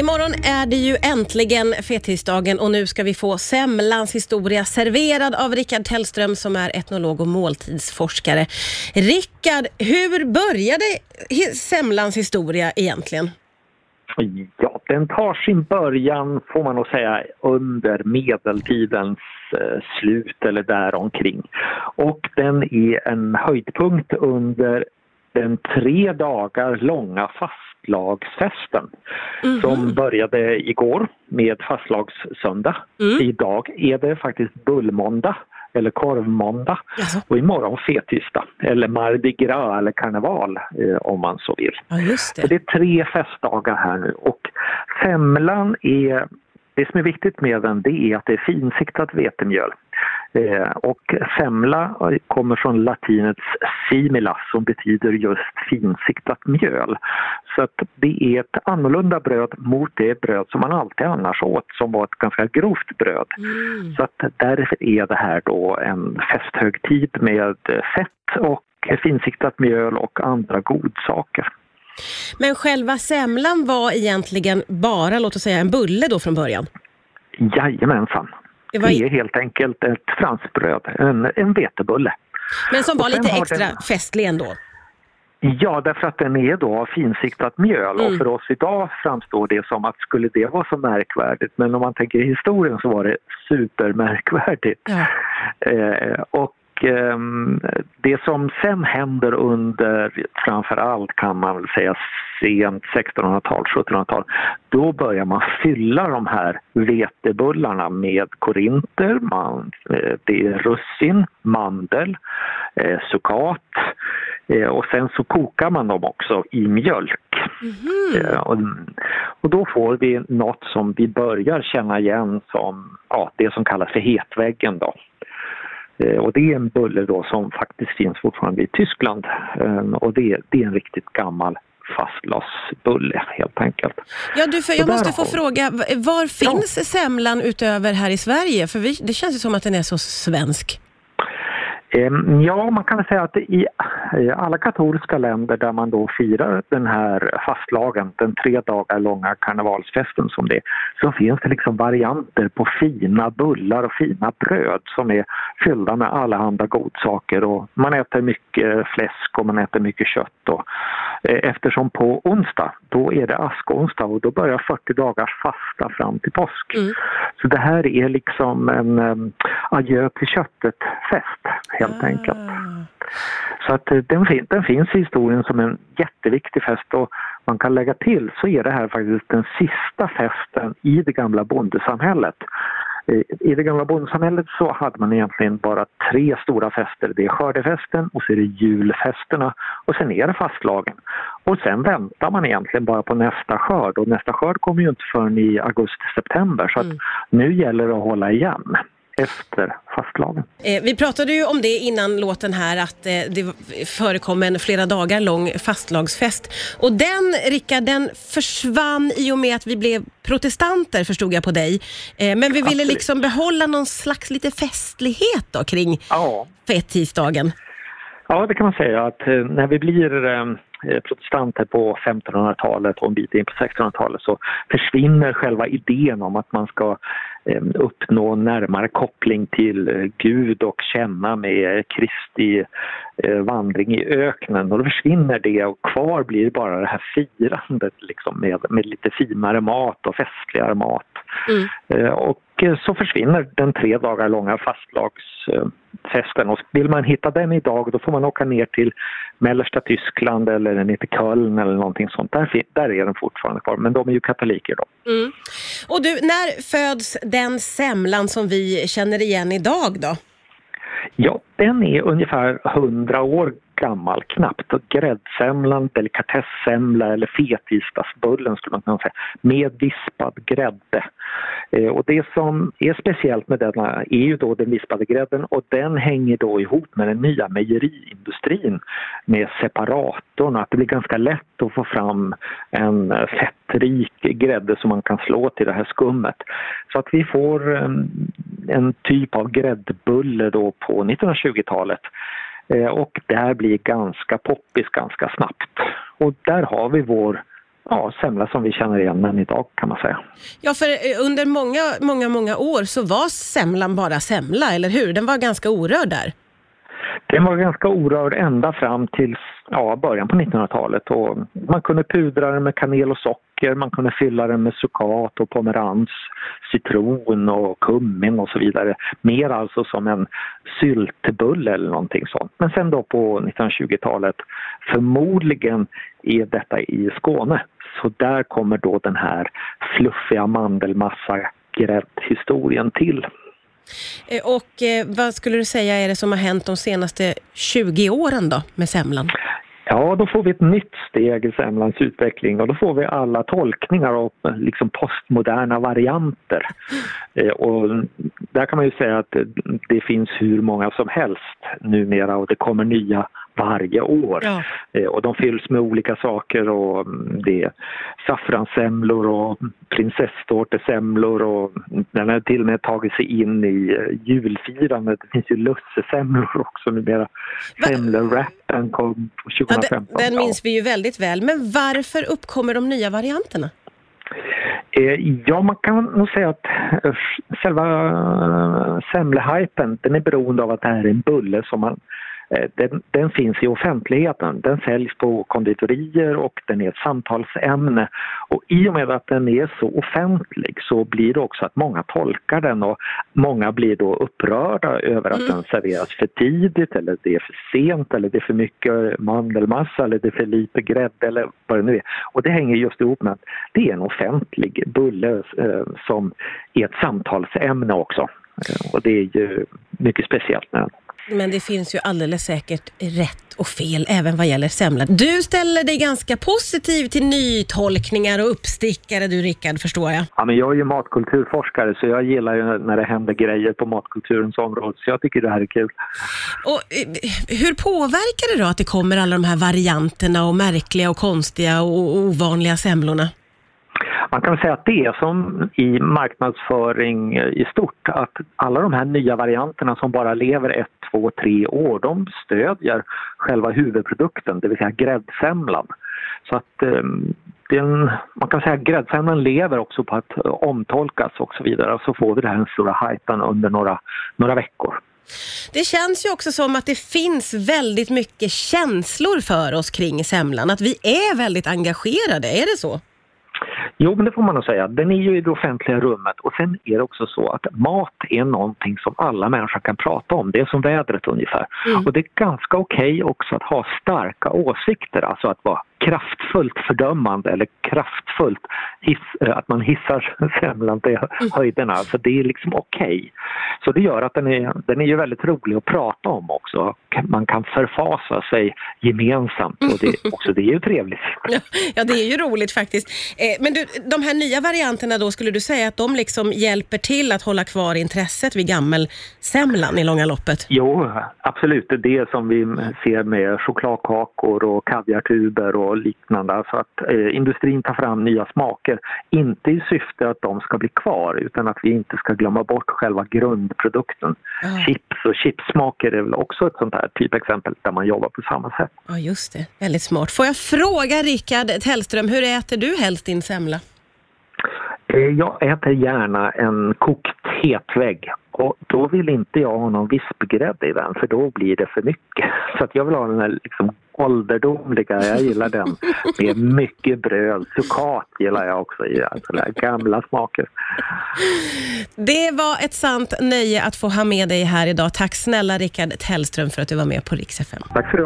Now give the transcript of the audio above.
Imorgon är det ju äntligen fettisdagen och nu ska vi få semlans historia serverad av Rickard Tellström som är etnolog och måltidsforskare. Rickard, hur började semlans historia egentligen? Ja, den tar sin början får man nog säga under medeltidens eh, slut eller däromkring. Och den är en höjdpunkt under den tre dagar långa fastlagsfesten som började igår med fastlagssöndag. Idag är det faktiskt bullmåndag eller korvmåndag och imorgon fettisdag eller mardi gras eller karneval eh, om man så vill. Ja, just Så det är tre festdagar här nu och semlan är, det som är viktigt med den det är att det är finsiktat vetemjöl. Eh, och semla kommer från latinets simila som betyder just finsiktat mjöl. Så att det är ett annorlunda bröd mot det bröd som man alltid annars åt som var ett ganska grovt bröd. Mm. Så att därför är det här då en festhögtid med fett och finsiktat mjöl och andra godsaker. Men själva semlan var egentligen bara, låt oss säga, en bulle då från början? Jajamensan. Det Det, var- är helt enkelt ett franskbröd, en, en vetebulle. Men som var lite extra den- festlig ändå? Ja, därför att den är då av finsiktat mjöl Mm. och för oss idag framstår det som att skulle det vara så märkvärdigt, men om man tänker i historien så var det supermärkvärdigt. Ja. Eh, och ehm, det som sen händer under framför allt kan man väl säga sent 1600-tal, 1700-tal, då börjar man fylla de här vetebullarna med korinter, man, eh, det är russin, mandel, eh, sukat eh, och sen så kokar man dem också i mjölk. Eh, och, och då får vi något som vi börjar känna igen som ja, det som kallas för hetväggen. Då. Eh, Och det är en bulle då som faktiskt finns fortfarande i Tyskland eh, och det, det är en riktigt gammal fastlagsbulle helt enkelt. Ja, du, för Så jag där måste få har fråga, var finns semlan utöver här i Sverige? För vi, det känns ju som att den är så svensk. Ehm, Ja, man kan väl säga att i alla katolska länder där man då firar den här fastlagen, den tre dagar långa karnevalsfesten som det är, så finns det liksom varianter på fina bullar och fina bröd som är fyllda med allehanda godsaker och man äter mycket fläsk och man äter mycket kött och eh, eftersom på onsdag, då är det askonsdag och då börjar 40 dagars fasta fram till påsk. Mm. Så det här är liksom en um, adjö till köttet-fest helt enkelt. Ah. Så att eh, den, fin- den finns i historien som en jätteviktig fest och man kan lägga till så är det här faktiskt den sista festen i det gamla bondesamhället. Eh, I det gamla bondesamhället så hade man egentligen bara tre stora fester. Det är skördefesten och så är det julfesterna och sen är det fastlagen. Och sen väntar man egentligen bara på nästa skörd och nästa skörd kommer ju inte förrän i augusti-september så att Mm. nu gäller det att hålla igen efter fastlagen. Eh, vi pratade ju om det innan låten här, att eh, det förekom en flera dagar lång fastlagsfest. Och den, Rickard, den försvann i och med att vi blev protestanter, förstod jag på dig. Eh, men vi ville liksom behålla någon slags lite festlighet då kring Ja, fettisdagen. Ja, det kan man säga att eh, när vi blir eh, protestanter på 1500-talet och en bit in på 1600-talet så försvinner själva idén om att man ska eh, Eh, uppnå närmare koppling till eh, Gud och känna med Kristi vandring i öknen och då försvinner det och kvar blir bara det här firandet liksom med, med lite finare mat och festligare mat. Mm. Eh, Och eh, så försvinner den tre dagar långa fastlagsfesten. Och vill man hitta den idag då får man åka ner till mellersta Tyskland eller ner till Köln eller någonting sånt. Där, där är den fortfarande kvar, men de är ju katoliker då. Mm. Och du, när föds den semlan som vi känner igen idag då? Ja, den är ungefär 100 år gammal knappt. Gräddsemlan, delikatessemla eller fetisdagsbullen skulle man kunna säga, med vispad grädde. Eh, och det som är speciellt med denna är ju då den vispade grädden och den hänger då ihop med den nya mejeriindustrin med separatorn, att det blir ganska lätt att få fram en eh, fettrik grädde som man kan slå till det här skummet. Så att vi får en, en typ av gräddbulle då på 1920-talet Eh, och det här blir ganska poppis ganska snabbt. Och där har vi vår ja, semla som vi känner igen den idag kan man säga. Ja, för eh, under många, många, många år så var semlan bara semla, eller hur? Den var ganska orörd där. Den var ganska orörd ända fram till ja, början på 1900-talet. Och man kunde pudra den med kanel och socker, man kunde fylla den med sukat och pomerans, citron och kummin och så vidare. Mer alltså som en syltbulle eller någonting sånt. Men sen då på 1920-talet, förmodligen är detta i Skåne. Så där kommer då den här fluffiga mandelmassa gräddhistorien till. Eh, och eh, vad skulle du säga är det som har hänt de senaste 20 åren då med semlan? Ja, då får vi ett nytt steg i semlans utveckling och då får vi alla tolkningar och liksom postmoderna varianter. Eh, och där kan man ju säga att det finns hur många som helst numera och det kommer nya varje år. Ja. Eh, och de fylls med olika saker och mm, det är saffranssemlor och prinsesstårtesemlor och den har till och med tagit sig in i eh, julfirandet. Det finns ju lussesemlor också numera. Semlerappen kom 2015. Ja, den, den minns vi ju väldigt väl. Men varför uppkommer de nya varianterna? Eh, ja, man kan nog säga att själva semlehypen den är beroende av att det här är en bulle som man den, den, finns i offentligheten. Den säljs på konditorier och den är ett samtalsämne. Och i och med att den är så offentlig så blir det också att många tolkar den och många blir då upprörda över att mm. den serveras för tidigt eller det är för sent eller det är för mycket mandelmassa eller det är för lite grädde eller vad det nu är. Och det hänger just ihop med att det är en offentlig bulle eh, som är ett samtalsämne också. Eh, och det är ju mycket speciellt med den. Men det finns ju alldeles säkert rätt och fel även vad gäller semlan. Du ställer dig ganska positiv till nytolkningar och uppstickare du Rickard, förstår jag. Ja, men jag är ju matkulturforskare så jag gillar ju när det händer grejer på matkulturens område så jag tycker det här är kul. Och, eh, hur påverkar det då att det kommer alla de här varianterna och märkliga och konstiga och ovanliga semlorna? Man kan säga att det är som i marknadsföring i stort, att alla de här nya varianterna som bara lever ett, två, tre år, de stödjer själva huvudprodukten, det vill säga gräddsemlan. Så att ehm, den, man kan säga att gräddsemlan lever också på att eh, omtolkas och så vidare. Så får vi den här stora hypen under några, några veckor. Det känns ju också som att det finns väldigt mycket känslor för oss kring semlan, att vi är väldigt engagerade, är det så? Jo, men det får man nog säga. Den är ju i det offentliga rummet och sen är det också så att mat är någonting som alla människor kan prata om. Det är som vädret ungefär. Mm. Och det är ganska okej okay också att ha starka åsikter, alltså att vara kraftfullt fördömande eller kraftfullt hiss, eh, att man hissar semlan till mm. höjderna. Så det är liksom okej. Okay. Så det gör att den är, den är ju väldigt rolig att prata om också. Man kan förfasa sig gemensamt och det, också, det är ju trevligt. Ja, det är ju roligt faktiskt. Eh, men du, de här nya varianterna då, skulle du säga att de liksom hjälper till att hålla kvar intresset vid gammelsemlan i långa loppet? Jo, absolut. Det är det som vi ser med chokladkakor och kaviartuber och liknande. Alltså att eh, industrin tar fram nya smaker, inte i syfte att de ska bli kvar utan att vi inte ska glömma bort själva grundprodukten. Ja. Chips och chipsmaker är väl också ett sånt här typexempel där man jobbar på samma sätt. Ja, just det. Väldigt smart. Får jag fråga Rickard Tellström, hur äter du helst din semla? Eh, jag äter gärna en kokt hetvägg och då vill inte jag ha någon vispgrädde i den för då blir det för mycket. Så att jag vill ha den här liksom ålderdomliga, jag gillar den med mycket bröd. Sukat gillar jag också alltså gamla smaker. Det var ett sant nöje att få ha med dig här idag. Tack snälla Rickard Tellström för att du var med på Rix FM. Tack för det.